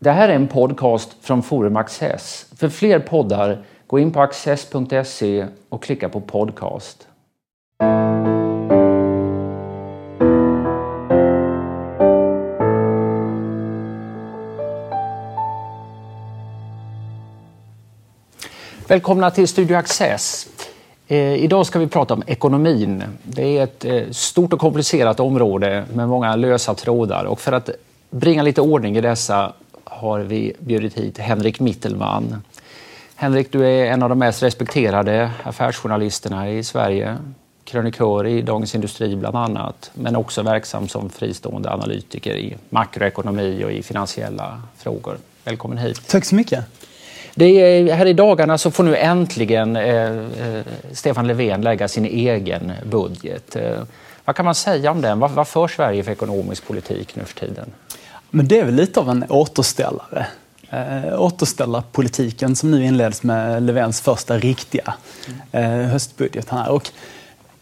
Det här är en podcast från Forum Access. För fler poddar, gå in på access.se och klicka på podcast. Välkomna till Studio Access. Eh, idag ska vi prata om ekonomin. Det är ett eh, stort och komplicerat område med många lösa trådar och för att bringa lite ordning i dessa har vi bjudit hit Henrik Mittelman. Henrik, du är en av de mest respekterade affärsjournalisterna i Sverige. Krönikör i Dagens Industri bland annat, men också verksam som fristående analytiker i makroekonomi och i finansiella frågor. Välkommen hit. Tack så mycket. Det är, här i dagarna så får nu äntligen eh, eh, Stefan Löfven lägga sin egen budget. Eh, vad kan man säga om den? Vad, vad för Sverige för ekonomisk politik nu för tiden? Men det är väl lite av en återställare. Eh, återställarpolitiken som nu inleds med Löfvens första riktiga eh, höstbudget här. Och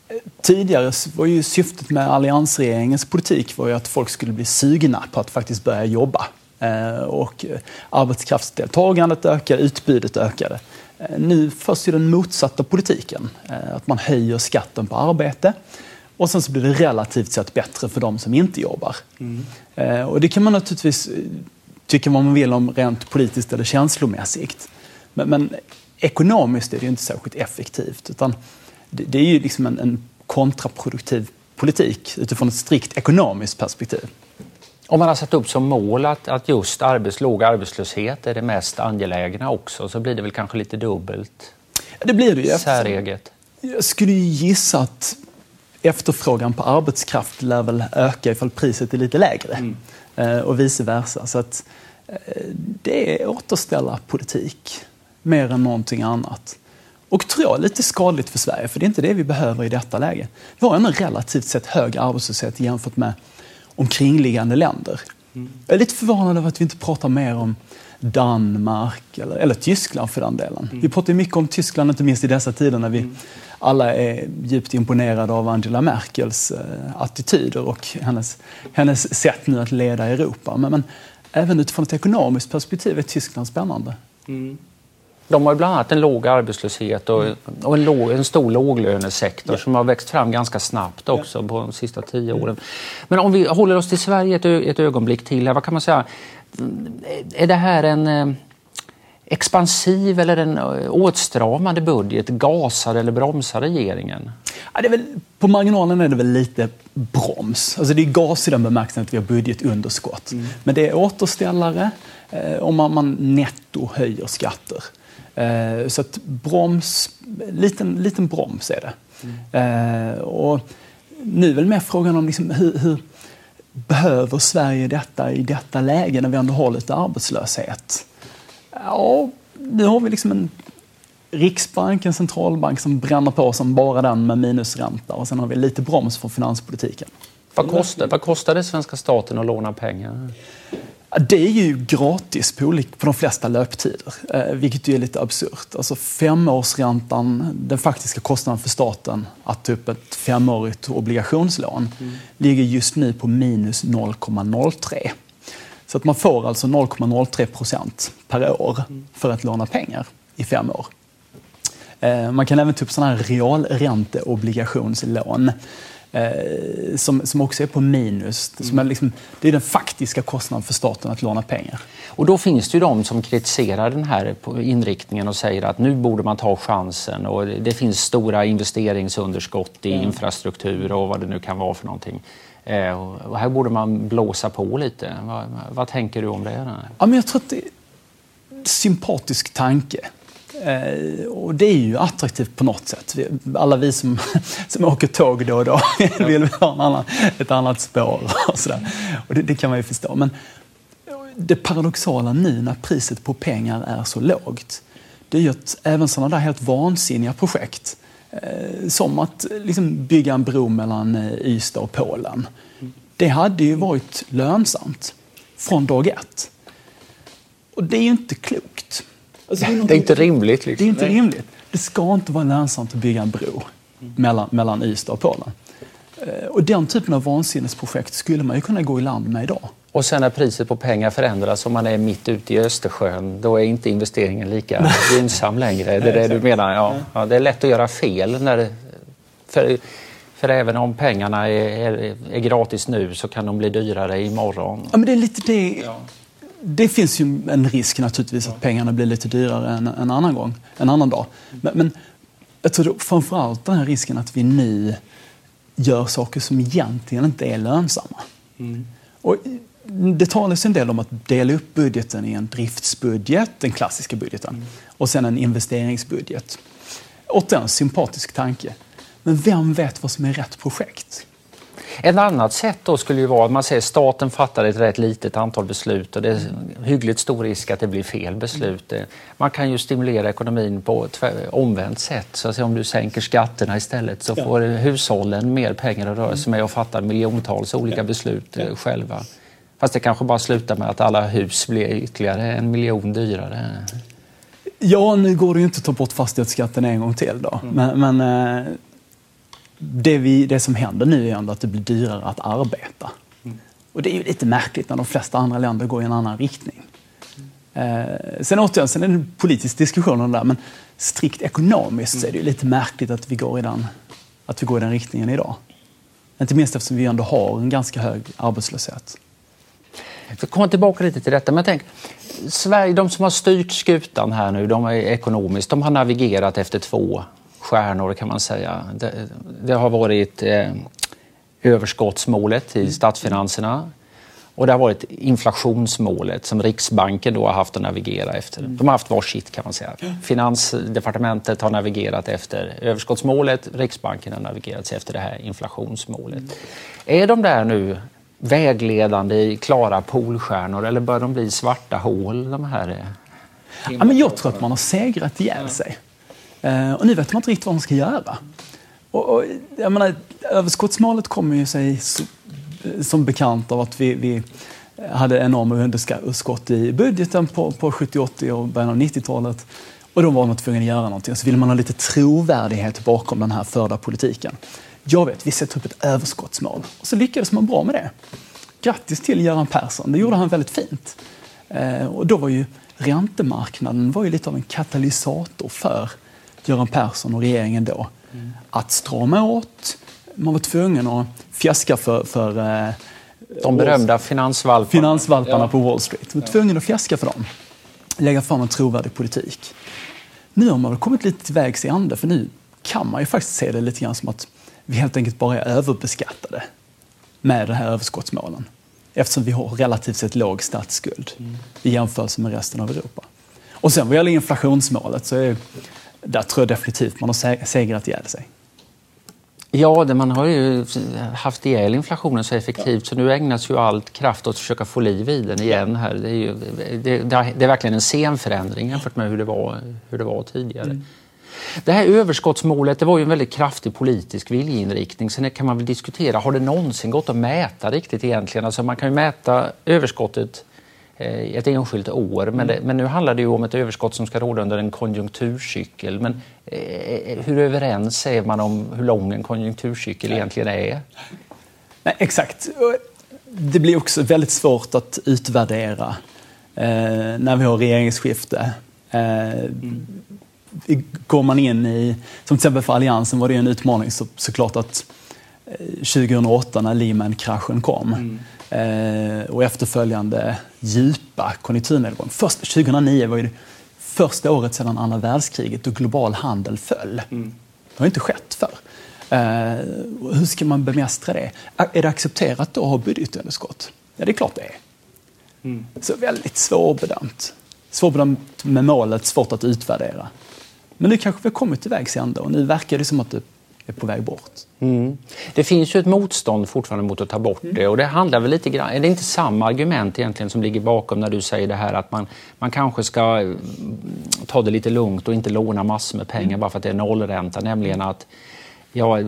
eh, tidigare var ju syftet med alliansregeringens politik var ju att folk skulle bli sugna på att faktiskt börja jobba. Eh, och eh, arbetskraftsdeltagandet ökade, utbudet ökade. Eh, nu förs ju den motsatta politiken. Eh, att man höjer skatten på arbete och sen så blir det relativt sett bättre för de som inte jobbar. Mm. Och det kan man naturligtvis tycka vad man vill om rent politiskt eller känslomässigt. Men, men ekonomiskt är det ju inte särskilt effektivt. Utan det, det är ju liksom en, en kontraproduktiv politik utifrån ett strikt ekonomiskt perspektiv. Om man har satt upp som mål att, att just arbets, låg arbetslöshet är det mest angelägna också så blir det väl kanske lite dubbelt det blir det ju. säreget. Jag skulle gissa att efterfrågan på arbetskraft lär väl öka ifall priset är lite lägre. Mm. Eh, och vice versa. Så att, eh, det är återställa politik mer än någonting annat. Och tror jag lite skadligt för Sverige, för det är inte det vi behöver i detta läge. Vi har en relativt sett hög arbetslöshet jämfört med omkringliggande länder. Mm. Jag är lite förvånad över att vi inte pratar mer om Danmark eller, eller Tyskland för den delen. Mm. Vi pratar mycket om Tyskland, inte minst i dessa tider när vi mm. Alla är djupt imponerade av Angela Merkels eh, attityder och hennes, hennes sätt nu att leda Europa. Men, men även utifrån ett ekonomiskt perspektiv är Tyskland spännande. Mm. De har bland annat en låg arbetslöshet och, och en, låg, en, stor låglönesektor ja. som har växt fram ganska snabbt också ja. på de sista tio åren. Men om vi håller oss till Sverige ett, ett ögonblick till. Här, vad kan man säga? Är det här en eh, expansiv eller en eh, åtstramande budget? Gasar eller bromsar regeringen? Ja, det är väl, på marginalen är det väl lite broms. Alltså det är gas i den bemärkelsen att vi har budgetunderskott. Mm. Men det är återställare eh, om man, man netto höjer skatter. Eh, så att broms, liten, liten broms är det. Mm. Eh, och nu är väl mer frågan om liksom hur, hur, behöver Sverige detta i detta läge när vi ändå har lite arbetslöshet? Ja, nu har vi liksom en Riksbank, en centralbank som bränner på som bara den med minusränta och sen har vi lite broms för finanspolitiken. Vad kostar, vad kostar det svenska staten att låna pengar? Det är ju gratis på de flesta löptider, eh, vilket ju är lite absurt. Alltså femårsräntan, den faktiska kostnaden för staten att ta upp ett femårigt obligationslån, mm. ligger just nu på minus 0,03. Så att man får alltså 0,03 procent per år för att låna pengar i fem år. Eh, man kan även ta upp sådana här realränteobligationslån eh, som, som också är på minus. Som är liksom, det är den faktiska kostnaden för staten att låna pengar. Och då finns det ju de som kritiserar den här inriktningen och säger att nu borde man ta chansen och det finns stora investeringsunderskott i mm. infrastruktur och vad det nu kan vara för någonting. Eh, och här borde man blåsa på lite. Vad, vad tänker du om det? Ja, men jag tror att det är en sympatisk tanke. Eh, och det är ju attraktivt på något sätt. Alla vi som, som åker tåg då och då vill ha en annan, ett annat spår och sådär. Och det, det, kan man ju förstå. Men det paradoxala nu när priset på pengar är så lågt, det är ju att även sådana där helt vansinniga projekt, eh, som att liksom bygga en bro mellan eh, Ystad och Polen, det hade ju varit lönsamt från dag ett. Och det är ju inte klokt. Alltså, det, är det, är inte rimligt. Liksom. Det är inte rimligt. Det ska inte vara lönsamt att bygga en bro mellan, mellan Ystad och Polen. Eh, och den typen av vansinnesprojekt skulle man ju kunna gå i land med idag. Och sen när priset på pengar förändras, om man är mitt ute i Östersjön, då är inte investeringen lika gynnsam längre. Det är det du menar? Ja. ja. det är lätt att göra fel. När, för, för även om pengarna är, är, är, gratis nu så kan de bli dyrare imorgon. Ja, men det är lite det. Ja. Det finns ju en risk naturligtvis att pengarna blir lite dyrare en, en annan gång, en annan dag. Men, men jag tror framförallt den här risken att vi nu gör saker som egentligen inte är lönsamma. Mm. Och det talas en del om att dela upp budgeten i en driftsbudget, den klassiska budgeten, mm. och sen en investeringsbudget. Återigen, en sympatisk tanke. Men vem vet vad som är rätt projekt? Ett annat sätt då skulle ju vara att man säger att staten fattar ett rätt litet antal beslut och det är hyggligt stor risk att det blir fel beslut. Man kan ju stimulera ekonomin på ett omvänt sätt. Så att om du sänker skatterna istället så får ja. hushållen mer pengar att röra sig med och fatta miljontals olika beslut ja. själva. Fast det kanske bara slutar med att alla hus blir ytterligare en miljon dyrare. Ja, nu går det ju inte att ta bort fastighetsskatten en gång till då. Mm. Men, men eh, det, vi, det som händer nu är ändå att det blir dyrare att arbeta. Mm. Och det är ju lite märkligt när de flesta andra länder går i en annan riktning. Mm. Eh, sen återigen, sen är det en politisk diskussion om det där, men strikt ekonomiskt mm. så är det ju lite märkligt att vi går i den, att vi går i den riktningen idag. Inte minst eftersom vi ändå har en ganska hög arbetslöshet. För komma tillbaka lite till detta, men tänk, Sverige, de som har styrt skutan här nu, de är ekonomiskt, de har navigerat efter två stjärnor kan man säga. Det, det har varit eh, överskottsmålet i statsfinanserna och det har varit inflationsmålet som Riksbanken då har haft att navigera efter. De har haft varsitt kan man säga. Finansdepartementet har navigerat efter överskottsmålet, Riksbanken har navigerat efter det här inflationsmålet. Är de där nu vägledande i klara polstjärnor eller börjar de bli svarta hål de här? Eh, ja, men jag tror att man har segrat ihjäl sig. Eh, och nu vet man inte riktigt vad man ska göra. Och, och, jag menar, överskottsmålet kommer ju sig eh, som bekant av att vi, vi hade enorma underskott i budgeten på, på 70, 80 och början av 90-talet. Och då var man tvungen att göra någonting. Så vill man ha lite trovärdighet bakom den här förda politiken. Jag vet, vi sätter upp ett överskottsmål. Och så lyckades man bra med det. Grattis till Göran Persson, det gjorde han väldigt fint. Eh, och då var ju räntemarknaden var ju lite av en katalysator för Göran Persson och regeringen då mm. att strama åt. Man var tvungen att fjäska för, för eh, de berömda finansvalparna, finansvalparna ja. på Wall Street. Man var tvungen att fjäska för dem. Lägga fram en trovärdig politik. Nu har man kommit lite till vägs i ände för nu kan man ju faktiskt se det lite grann som att vi helt enkelt bara är överbeskattade med de här överskottsmålen. Eftersom vi har relativt sett låg statsskuld mm. i jämförelse med resten av Europa. Och sen vad gäller inflationsmålet så är där tror jag definitivt man har segrat ihjäl sig. Ja, det, man har ju haft ihjäl inflationen så effektivt så nu ägnas ju allt kraft åt att försöka få liv i den igen. Här. Det, är ju, det, det är verkligen en scenförändring jämfört med hur det var, hur det var tidigare. Mm. Det här överskottsmålet det var ju en väldigt kraftig politisk viljeinriktning. Sen kan man väl diskutera, har det någonsin gått att mäta riktigt egentligen? Alltså man kan ju mäta överskottet Eh, ett enskilt år. Men, det, men, nu handlar det ju om ett överskott som ska råda under en konjunkturcykel. Men eh, eh, hur överens är man om hur lång en konjunkturcykel Nej. egentligen är? Nej, exakt. Det blir också väldigt svårt att utvärdera eh, när vi har regeringsskifte. Eh, mm. Går man in i, som till exempel för Alliansen var det en utmaning så, såklart att 2008 när Lehman-kraschen kom mm Eh, och efterföljande djupa konjunkturnedgång. Först 2009 var det första året sedan andra världskriget då global handel föll. Mm. Det har inte skett förr. Eh, hur ska man bemästra det? Är det accepterat då att ha budgetunderskott? Ja, det är klart det är. Mm. Så väldigt svårbedömt. Svårbedömt med målet, svårt att utvärdera. Men nu kanske vi har kommit till vägs ände och nu verkar det som att det är på väg bort. Mm. Det finns ju ett motstånd fortfarande mot att ta bort mm. det och det handlar väl lite grann, är det inte samma argument egentligen som ligger bakom när du säger det här att man, man kanske ska mm, ta det lite lugnt och inte låna massor med pengar mm. bara för att det är nollränta, nämligen att ja,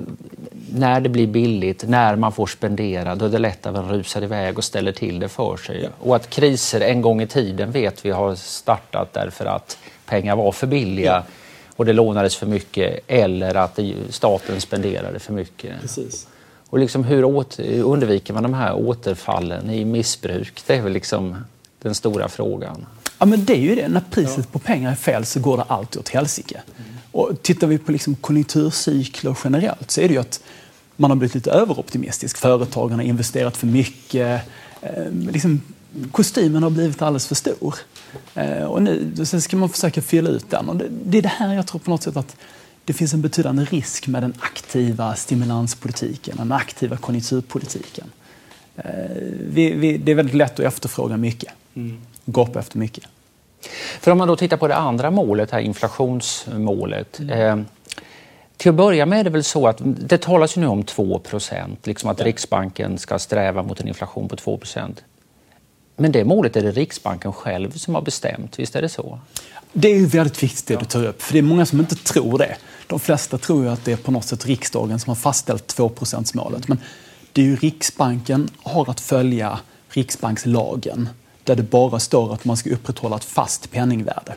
när det blir billigt, när man får spendera, då är det lätt att man rusar iväg och ställer till det för sig. Ja. Och att kriser en gång i tiden vet vi har startat därför att pengar var för billiga. Ja och det lånades för mycket eller att staten spenderade för mycket. Precis. Och liksom hur undviker man de här återfallen i missbruk? Det är väl liksom den stora frågan. Ja, men det är ju det. När priset ja. på pengar är fel så går det alltid åt helsike. Mm. Och tittar vi på liksom konjunkturcykler generellt så är det ju att man har blivit lite överoptimistisk. Företagen har investerat för mycket. Eh, liksom, kostymen har blivit alldeles för stor. Eh, och nu sen ska man försöka fylla ut den. Och det, det är det här jag tror på något sätt att det finns en betydande risk med den aktiva stimulanspolitiken, den aktiva konjunkturpolitiken. Eh, vi, vi, det är väldigt lätt att efterfråga mycket, mm. gapa efter mycket. För om man då tittar på det andra målet, här inflationsmålet. Mm. Eh, till att börja med är det väl så att det talas ju nu om 2% liksom att. Riksbanken ska sträva mot en inflation på 2 Men det målet är det Riksbanken själv som har bestämt, visst är det så? Det är ju väldigt viktigt det du tar upp, för det är många som inte tror det. De flesta tror ju att det är på något sätt riksdagen som har fastställt 2 målet Men det är ju Riksbanken har att följa Riksbankslagen där det bara står att man ska upprätthålla ett fast penningvärde.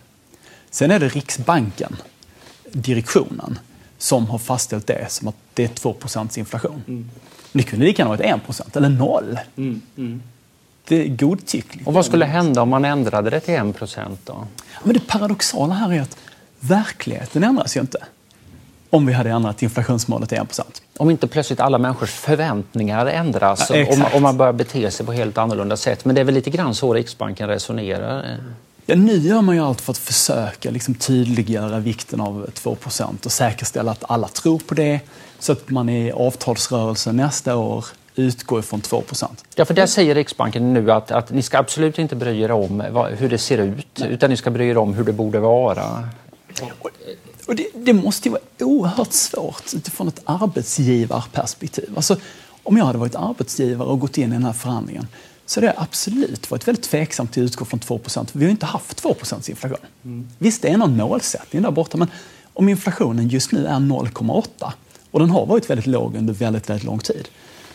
Sen är det Riksbanken, direktionen, som har fastställt det som att det är 2% inflation. Mm. Det kunde lika gärna varit 1% eller 0. Mm. Mm. Är godtyckligt. Och vad skulle hända om man ändrade det till 1 då? Men det paradoxala här är att verkligheten ändras ju inte om vi hade ändrat inflationsmålet till 1% Om inte plötsligt alla människors förväntningar ändras ja, och, om man börjar bete sig på helt annorlunda sätt. Men det är väl lite grann så Riksbanken resonerar? Ja, nu gör man ju allt för att försöka liksom tydliggöra vikten av 2% och säkerställa att alla tror på det så att man i avtalsrörelsen nästa år utgår från 2 Ja, för där säger Riksbanken nu att, att ni ska absolut inte bry er om vad, hur det ser ut Nej. utan ni ska bry er om hur det borde vara. Och det, det, måste ju vara oerhört svårt utifrån ett arbetsgivarperspektiv. Alltså, om jag hade varit arbetsgivare och gått in i den här förhandlingen så hade jag absolut varit väldigt tveksam till att utgå från 2 för vi har inte haft 2% inflation. Mm. Visst, det är någon målsättning där borta, men om inflationen just nu är 0,8 och den har varit väldigt låg under väldigt, väldigt lång tid,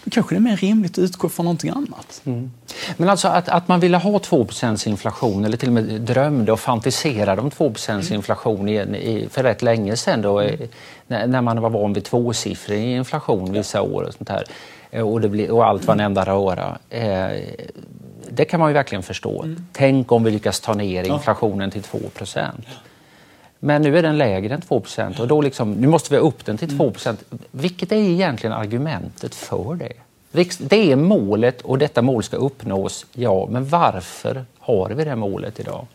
då kanske det är mer rimligt att utgå från någonting annat. Mm. Men alltså att, att man ville ha 2% inflation eller till och med drömde och fantiserade om 2 inflation i, i, för rätt länge sedan då, mm. när, när, man var van vid tvåsiffrig inflation vissa år och sånt här. Eh, och, det blir, och allt var en enda röra. Eh, det kan man ju verkligen förstå. Mm. Tänk om vi lyckas ta ner inflationen till 2 men nu är den lägre än 2% och då liksom, nu måste vi ha upp den till 2% Vilket är egentligen argumentet för det? Det är målet och detta mål ska uppnås, ja. Men varför har vi det målet idag?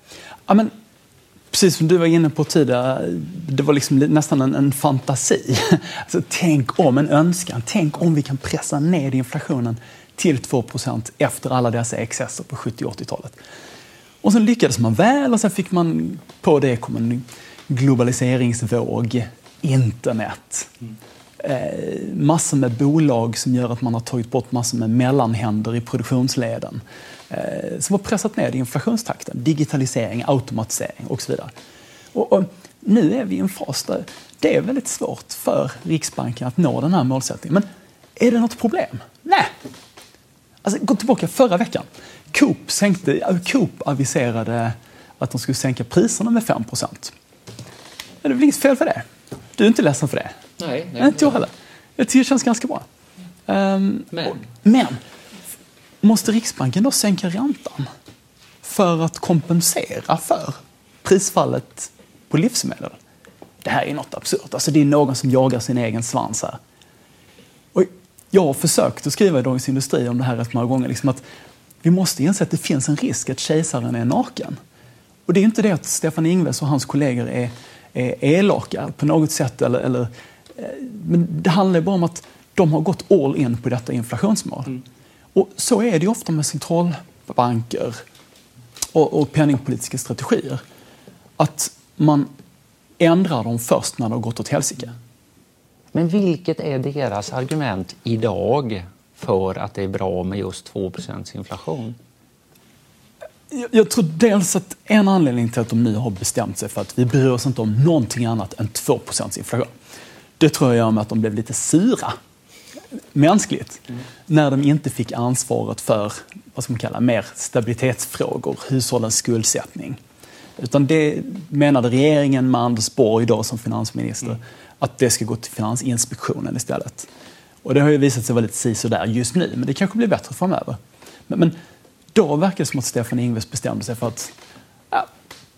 Ja, men, precis som du var inne på tidigare, det var liksom nästan en, en fantasi. Alltså, tänk om, en önskan. Tänk om vi kan pressa ner inflationen till 2% efter alla dessa excesser på 70 och 80-talet. Och sen lyckades man väl och sen fick man på det kom en globaliseringsvåg, internet. Eh, massor med bolag som gör att man har tagit bort massor med mellanhänder i produktionsleden. Eh, som har pressat ner inflationstakten, digitalisering, automatisering och så vidare. Och, och, nu är vi i en fas där det är väldigt svårt för Riksbanken att nå den här målsättningen. Men är det något problem? Nej. Alltså, gå tillbaka förra veckan. Coop, sänkte, Coop aviserade att de skulle sänka priserna med 5 det är inget fel för det. Du är inte ledsen för det? Nej. nej inte jag heller. Jag tycker det känns ganska bra. Um, men. men, måste Riksbanken då sänka räntan för att kompensera för prisfallet på livsmedel? Det här är något absurt. Alltså det är någon som jagar sin egen svans här. Och jag har försökt att skriva i Dagens Industri om det här rätt många gånger. Liksom att vi måste inse att det finns en risk att kejsaren är naken. Och det är inte det att Stefan Ingves och hans kollegor är är elaka på något sätt. Eller, eller, eh, men det handlar bara om att de har gått all in på detta inflationsmål. Mm. Och så är det ofta med centralbanker och, och penningpolitiska strategier. Att man ändrar dem först när det har gått åt helsike. Men vilket är deras argument idag för att det är bra med just 2% inflation? Jag tror dels att en anledning till att de nu har bestämt sig för att vi bryr oss inte om någonting annat än 2% inflation. Det tror jag gör med att de blev lite sura, mänskligt, mm. när de inte fick ansvaret för vad ska man kalla mer stabilitetsfrågor, hushållens skuldsättning. Utan det menade regeringen med Anders Borg då som finansminister, mm. att det ska gå till Finansinspektionen istället. Och det har ju visat sig vara lite sisådär just nu, men det kanske blir bättre framöver. Men, men då verkar det som att Stefan Ingves bestämde sig för att ja,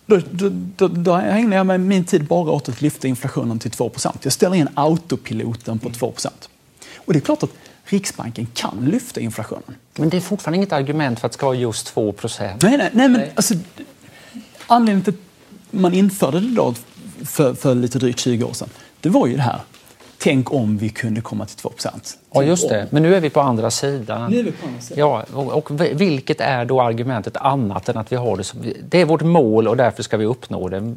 då, då, då, då ägnar jag mig min tid bara åt att lyfta inflationen till 2% Jag ställer in autopiloten på 2 Och det är klart att Riksbanken kan lyfta inflationen. Men det är fortfarande inget argument för att det ska vara just 2 Nej, nej, nej, men. Alltså, anledningen till att man införde det då för, för lite drygt 20 år sedan, det var ju det här Tänk om vi kunde komma till 2% Ja, just det. Men nu är vi på andra sidan. Nu är vi på andra sidan. Ja, och, och vilket är då argumentet annat än att vi har det som... Det är vårt mål och därför ska vi uppnå det.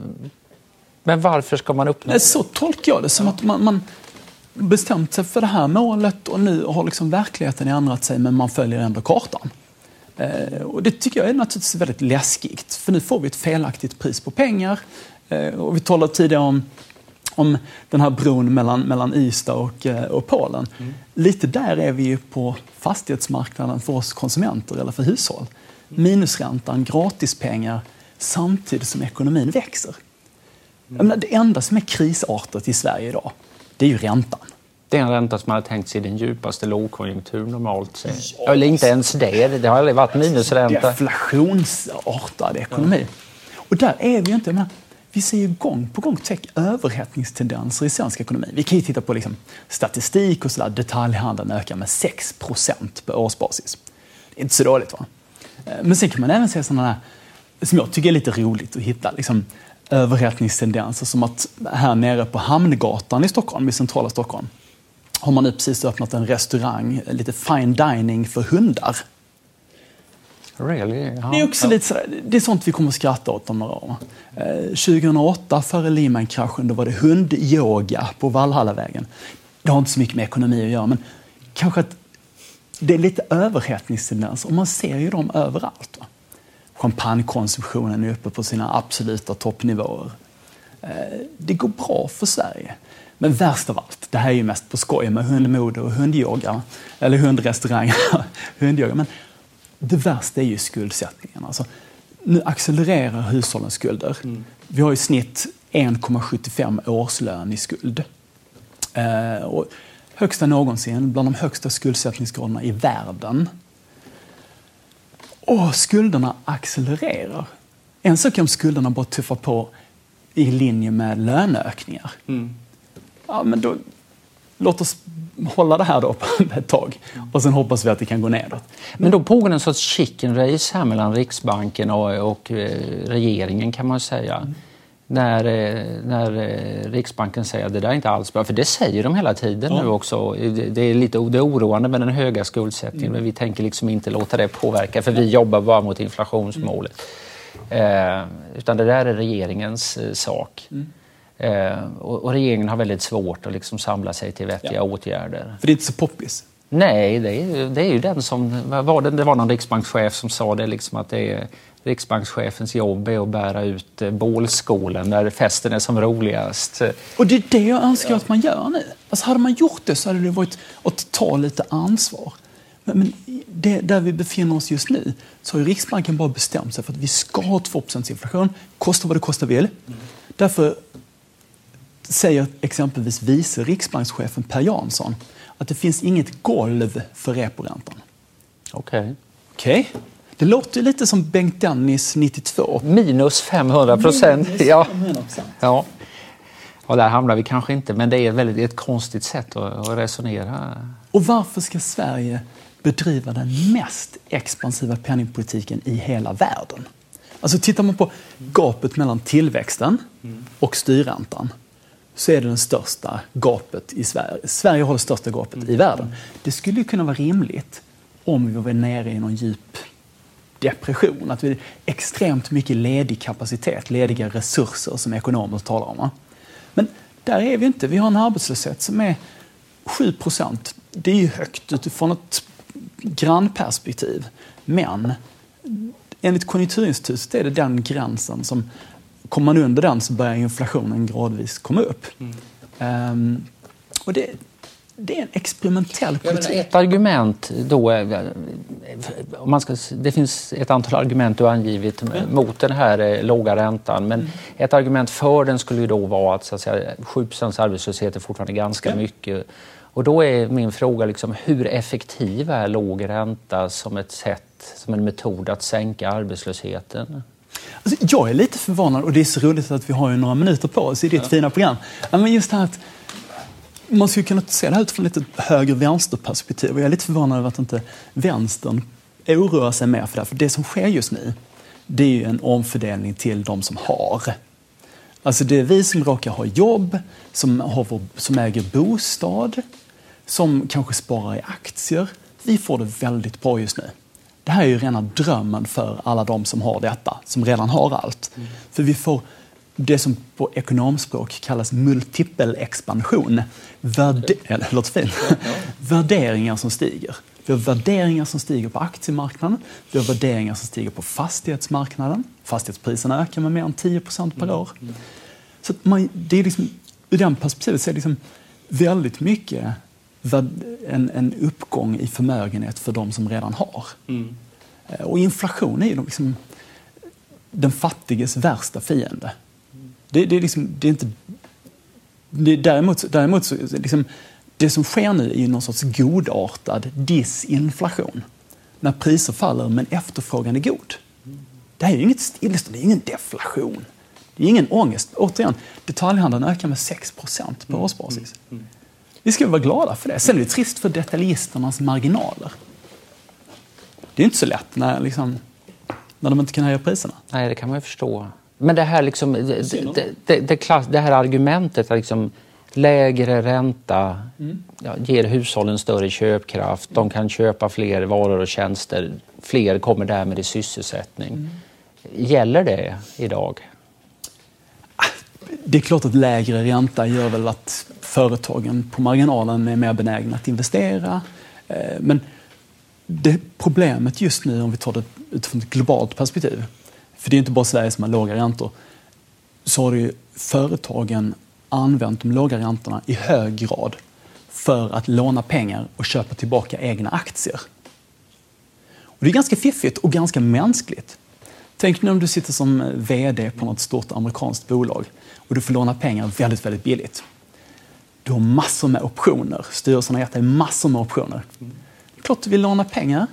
Men varför ska man uppnå det? Så tolkar jag det, som att man, man bestämt sig för det här målet och nu har liksom verkligheten ändrat sig men man följer ändå kartan. Eh, och det tycker jag är naturligtvis väldigt läskigt för nu får vi ett felaktigt pris på pengar. Eh, och vi talade tidigare om om den här bron mellan, mellan Ystad och, eh, och Polen. Mm. Lite där är vi ju på fastighetsmarknaden för oss konsumenter eller för hushåll. Minusräntan, gratispengar, samtidigt som ekonomin växer. Mm. Det enda som är krisartat i Sverige idag, det är ju räntan. Det är en ränta som hade tänkt sig i den djupaste lågkonjunktur normalt sett. Ja, Eller inte ens det, det har aldrig varit minusränta. Deflationsartad ekonomi. Ja. Och där är vi ju inte. Menar, vi ser ju gång på gång överhettningstendenser i svensk ekonomi. Vi kan ju titta på liksom statistik och sådär. Detaljhandeln ökar med 6 på årsbasis. Det är inte så dåligt va? Eh, men sen kan man även se sådana här, som jag tycker är lite roligt att hitta, liksom, överhettningstendenser som att här nere på Hamngatan i Stockholm, i centrala Stockholm, har man nu precis öppnat en restaurang, lite fine dining för hundar. Really? Ja. Det är också lite sådär, det är sånt vi kommer att skratta åt om några år. Eh, 2008, före Lehman-kraschen, då var det hundyoga på Valhallavägen. Det har inte så mycket med ekonomi att göra, men kanske att det är lite överhettningstendenser och man ser ju dem överallt. Va? Champagnekonsumtionen är uppe på sina absoluta toppnivåer. Eh, det går bra för Sverige. Men värst av allt, det här är ju mest på skoj med hundmode och hundyoga, eller hundrestauranger, hundyoga. Men det värsta är ju skuldsättningen. Alltså, nu accelererar hushållens skulder. Mm. Vi har i snitt 1,75 årslön i skuld. Eh, och högsta någonsin, bland de högsta skuldsättningsgraderna i världen. Och skulderna accelererar. En sak är om skulderna bara tuffar på i linje med löneökningar. Mm. Ja, men då, låt oss hålla det här då ett tag och sen hoppas vi att det kan gå nedåt. Men då pågår en sorts chicken race här mellan Riksbanken och, och eh, regeringen kan man säga. Mm. När, eh, när eh, Riksbanken säger att det där är inte alls bra, för det säger de hela tiden ja. nu också. Det är lite det är oroande med den höga skuldsättningen, mm. men vi tänker liksom inte låta det påverka för vi jobbar bara mot inflationsmålet. Mm. Eh, utan det där är regeringens sak. Mm. Eh, och, och, regeringen har väldigt svårt att liksom samla sig till vettiga ja. åtgärder. För det är inte så poppis? Nej, det är, det är ju den som... Var det, det var någon riksbankschef som sa det, liksom att det är riksbankschefens jobb är att bära ut eh, bålskålen när festen är som roligast. Och det är det jag önskar ja. att man gör nu. Alltså hade man gjort det så hade det varit att ta lite ansvar. Men, men det, där vi befinner oss just nu så har Riksbanken bara bestämt sig för att vi ska ha 2 inflation, kosta vad det kostar vill. Mm. Därför säger exempelvis vice riksbankschefen Per Jansson att det finns inget golv för reporäntan. Okej. Okay. Okej. Okay. Det låter lite som Bengt Dennis 92. Minus 500 procent. Ja. ja. Och där hamnar vi kanske inte, men det är ett, väldigt, ett konstigt sätt att, att resonera. Och varför ska Sverige bedriva den mest expansiva penningpolitiken i hela världen? Alltså tittar man på gapet mellan tillväxten och styrräntan så är det det största gapet i Sverige. Sverige har det största gapet mm. i världen. Det skulle ju kunna vara rimligt om vi var nere i någon djup depression. Att vi har extremt mycket ledig kapacitet, lediga resurser som ekonomer talar om. Men där är vi inte. Vi har en arbetslöshet som är 7 procent. Det är ju högt utifrån ett grannperspektiv. Men enligt Konjunkturinstitutet är det den gränsen som kommer man under den så börjar inflationen gradvis komma upp. Mm. Um, och det, det är en experimentell politik. ett argument då, om man ska, det finns ett antal argument du har angivit mm. mot den här eh, låga räntan. Men mm. ett argument för den skulle ju då vara att, så att säga, 7 arbetslöshet är fortfarande ganska mm. mycket. Och då är min fråga liksom, hur effektiv är låg ränta som ett sätt, som en metod att sänka arbetslösheten? Alltså, jag är lite förvånad och det är så roligt att vi har några minuter på oss i ditt ja. fina program. men just det här att man skulle kunna se det här utifrån lite höger-vänster-perspektiv jag är lite förvånad över att inte vänstern oroar sig mer för det här. För det som sker just nu, det är ju en omfördelning till de som har. Alltså det är vi som råkar ha jobb, som, har vår, som äger bostad, som kanske sparar i aktier. Vi får det väldigt bra just nu. Det här är ju rena drömmen för alla de som har detta, som redan har allt. Mm. För vi får det som på ekonomspråk kallas multipel expansion. Värde det låter fint. Värderingar som stiger. Vi har värderingar som stiger på aktiemarknaden, vi har värderingar som stiger på fastighetsmarknaden. Fastighetspriserna ökar med mer än 10% per mm. år. Så man, det är liksom, ur det perspektivet så är det liksom väldigt mycket en, en uppgång i förmögenhet för de som redan har. Mm. Eh, och inflation är ju liksom den fattiges värsta fiende. Det, det, är, liksom, det är inte... Det, däremot, däremot så, liksom, det som sker nu är ju någon sorts godartad disinflation. När priser faller men efterfrågan är god. Det här är ju inget stillestånd, det är ingen deflation. Det är ingen ångest. Återigen, detaljhandeln ökar med 6% på årsbasis. Vi ska vara glada för det. Sen är det trist för detaljisternas marginaler. Det är inte så lätt när, liksom, när de inte kan höja priserna. Nej, det kan man ju förstå. Men det här, liksom, det, det, det, klass, det här argumentet att liksom, lägre ränta mm. ja, ger hushållen större köpkraft. De kan köpa fler varor och tjänster. Fler kommer därmed i sysselsättning. Mm. Gäller det idag? Det är klart att lägre ränta gör väl att företagen på marginalen är mer benägna att investera. Eh, men det problemet just nu, om vi tar det utifrån ett globalt perspektiv, för det är inte bara Sverige som har låga räntor, så har ju företagen använt de låga räntorna i hög grad för att låna pengar och köpa tillbaka egna aktier. Och det är ganska fiffigt och ganska mänskligt. Tänk nu om du sitter som eh, VD på något stort amerikanskt bolag och du får låna pengar väldigt, väldigt billigt. Du har massor med optioner. Styrelsen har gett dig massor med optioner. Det är klart du vill låna pengar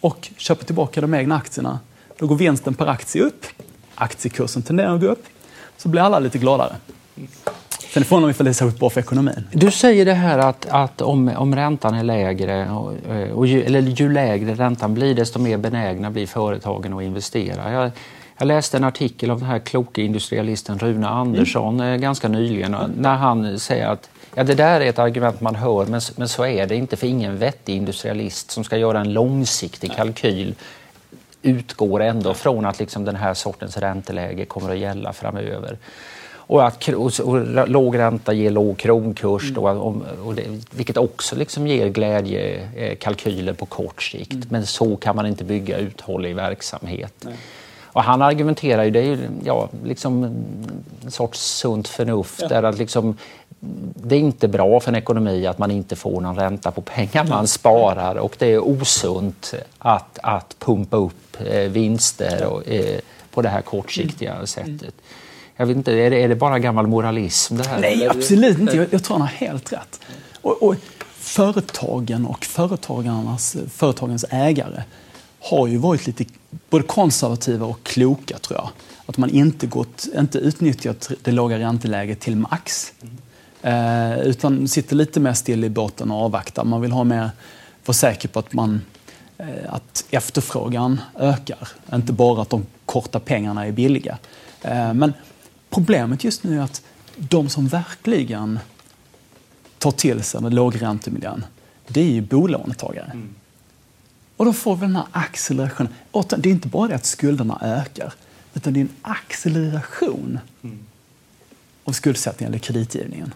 och köpa tillbaka de egna aktierna. Då går vinsten per aktie upp. Aktiekursen tenderar att gå upp. Så blir alla lite gladare. Sen är frågan ifall det är särskilt bra för ekonomin. Du säger det här att, att om, om räntan är lägre, och, och ju, eller ju lägre räntan blir desto mer benägna blir företagen att investera. Jag, jag läste en artikel av den här kloka industrialisten Rune Andersson mm. ganska nyligen mm. när han säger att ja, det där är ett argument man hör men, men så är det inte för ingen vettig industrialist som ska göra en långsiktig kalkyl utgår ändå från att liksom den här sortens ränteläge kommer att gälla framöver. Och att och, och, låg ränta ger låg kronkurs, mm. då, och, och det, vilket också liksom ger glädjekalkyler på kort sikt. Mm. Men så kan man inte bygga uthållig verksamhet. Nej. Och han argumenterar ju, det är ju ja, liksom en sorts sunt förnuft. Ja. Där att liksom, det är inte bra för en ekonomi att man inte får någon ränta på pengar man sparar och det är osunt att, att pumpa upp eh, vinster och, eh, på det här kortsiktiga mm. sättet. Jag vet inte, är det, är det bara gammal moralism det här? Nej, absolut inte. Jag, jag tror han har helt rätt. Och, och företagen och företagarnas, företagens ägare har ju varit lite både konservativa och kloka, tror jag. Att man inte, gått, inte utnyttjat det låga ränteläget till max. Eh, utan sitter lite mer still i båten och avvaktar. Man vill ha mer, vara säker på att, man, eh, att efterfrågan ökar. Inte bara att de korta pengarna är billiga. Eh, men Problemet just nu är att de som verkligen tar till sig den lågräntemiljön, det är ju bolånetagare. Mm. Och då får vi den här accelerationen. Det är inte bara det att skulderna ökar, utan det är en acceleration mm. av skuldsättningen eller kreditgivningen.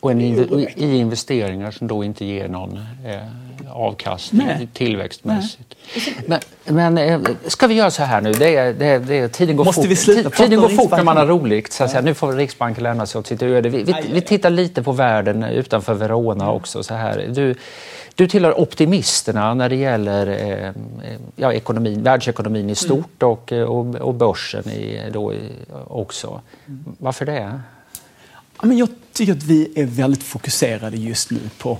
Och en, i investeringar som då inte ger någon eh, avkastning Nej. tillväxtmässigt. Nej. Men, men eh, ska vi göra så här nu? Det är, det är, det är, tiden går Måste fort, vi sluta tiden går fort när man har roligt. Så att säga. Nu får Riksbanken lämna sig åt sitt öde. Vi, vi, vi, tittar lite på världen utanför Verona också. Så här. Du, du tillhör optimisterna när det gäller eh, ja, ekonomin, världsekonomin i stort mm. och, och, och börsen i, då, också. Varför det? Ja, men jag tycker att vi är väldigt fokuserade just nu på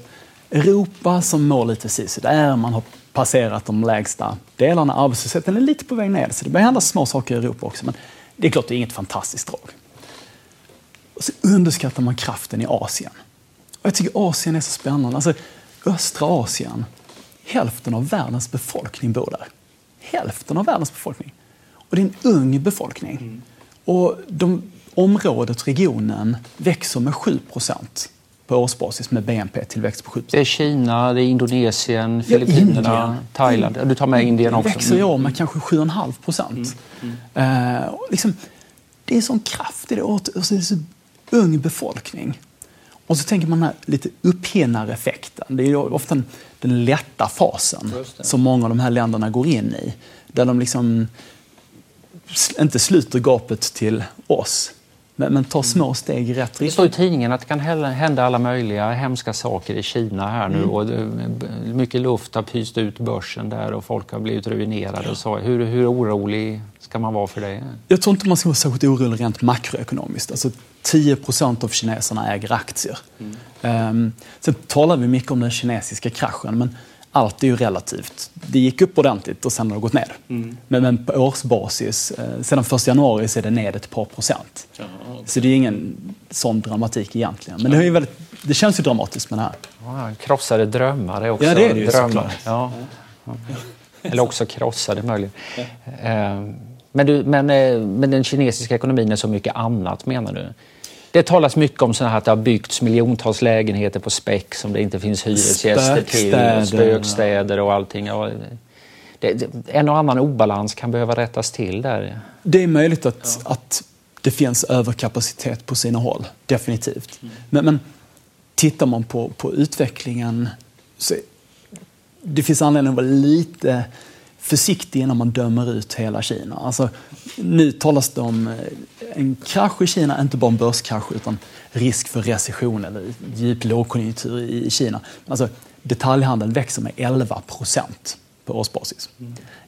Europa som mår lite sisådär. Man har passerat de lägsta delarna. Arbetslösheten är lite på väg ner, så det börjar hända små saker i Europa också. Men det är klart, det är inget fantastiskt drag. Och så underskattar man kraften i Asien. Och jag tycker Asien är så spännande. Alltså, östra Asien, hälften av världens befolkning bor där. Hälften av världens befolkning. Och det är en ung befolkning. Mm. Och de, området, regionen, växer med 7 på årsbasis med BNP-tillväxt på 7 Det är Kina, det är Indonesien, Filippinerna, ja, Thailand. Du tar med Indien också. Det växer i år med kanske 7,5 procent. Mm. Mm. Uh, liksom, det är sån kraft i det. Och så är det så ung befolkning. Och så tänker man den här lite upphinnareffekten. Det är ofta den lätta fasen som många av de här länderna går in i. Där de liksom inte sluter gapet till oss, men, men tar små steg i rätt riktning. Det står i tidningen att det kan hända alla möjliga hemska saker i Kina här nu. Mm. Och mycket luft har pyst ut börsen där och folk har blivit ruinerade. Och så. Hur, hur orolig ska man vara för det? Jag tror inte man ska vara särskilt orolig rent makroekonomiskt. Alltså 10% av kineserna äger aktier. Mm. Um, sen talar vi mycket om den kinesiska kraschen, men allt är ju relativt. Det gick upp ordentligt och sen har det gått ner. Mm. Men, men, på årsbasis, eh, sedan 1 januari så är det ned ett par procent. Ja, okay. Så det är ingen sån dramatik egentligen. Men det, är väldigt, det känns ju dramatiskt med det här. Ja, krossade drömmar är också ja, det är det ju, drömmar. Ja. Ja. Eller också krossade möjligen. Eh, men, du, men, eh, men den kinesiska ekonomin är så mycket annat menar du? Det talas mycket om här att det har byggts miljontals lägenheter på späck som det inte finns hyresgäster till. Spökstäder och allting. Det, det, en och annan obalans kan behöva rättas till där. Det är möjligt att, ja. att det finns överkapacitet på sina håll, definitivt. Men, men tittar man på, på utvecklingen så det finns anledning att vara lite försiktig innan man dömer ut hela Kina. Alltså, nu talas det om eh, en krasch i Kina, inte bara en börskrasch utan risk för recession eller djup lågkonjunktur i Kina. Alltså, detaljhandeln växer med 11 procent på årsbasis.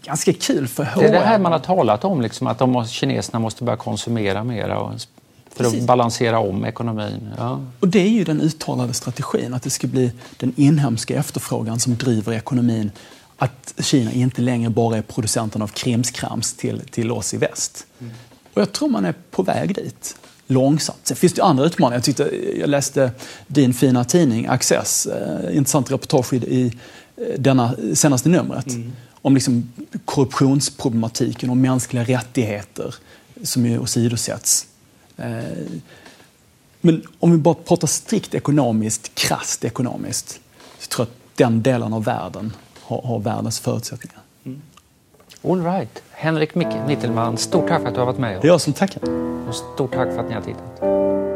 Ganska kul för H&M. Det är det här man har talat om, liksom, att de, kineserna måste börja konsumera mer för att balansera om ekonomin. Ja. Och det är ju den uttalade strategin, att det ska bli den inhemska efterfrågan som driver ekonomin att Kina inte längre bara är producenten av krimskrams till, till oss i väst. Och jag tror man är på väg dit. Långsamt. Sen finns det andra utmaningar. Jag, tyckte, jag läste din fina tidning Access, eh, intressant reportage i eh, denna senaste numret. Mm. Om liksom korruptionsproblematiken och mänskliga rättigheter som ju åsidosätts. Eh, men om vi bara pratar strikt ekonomiskt, krasst ekonomiskt, så tror jag att den delen av världen har, har världens förutsättningar. Mm. All right. Henrik Mittelman, stort tack för att du har varit med. Det är jag som tackar. Och stort tack för att ni har tittat.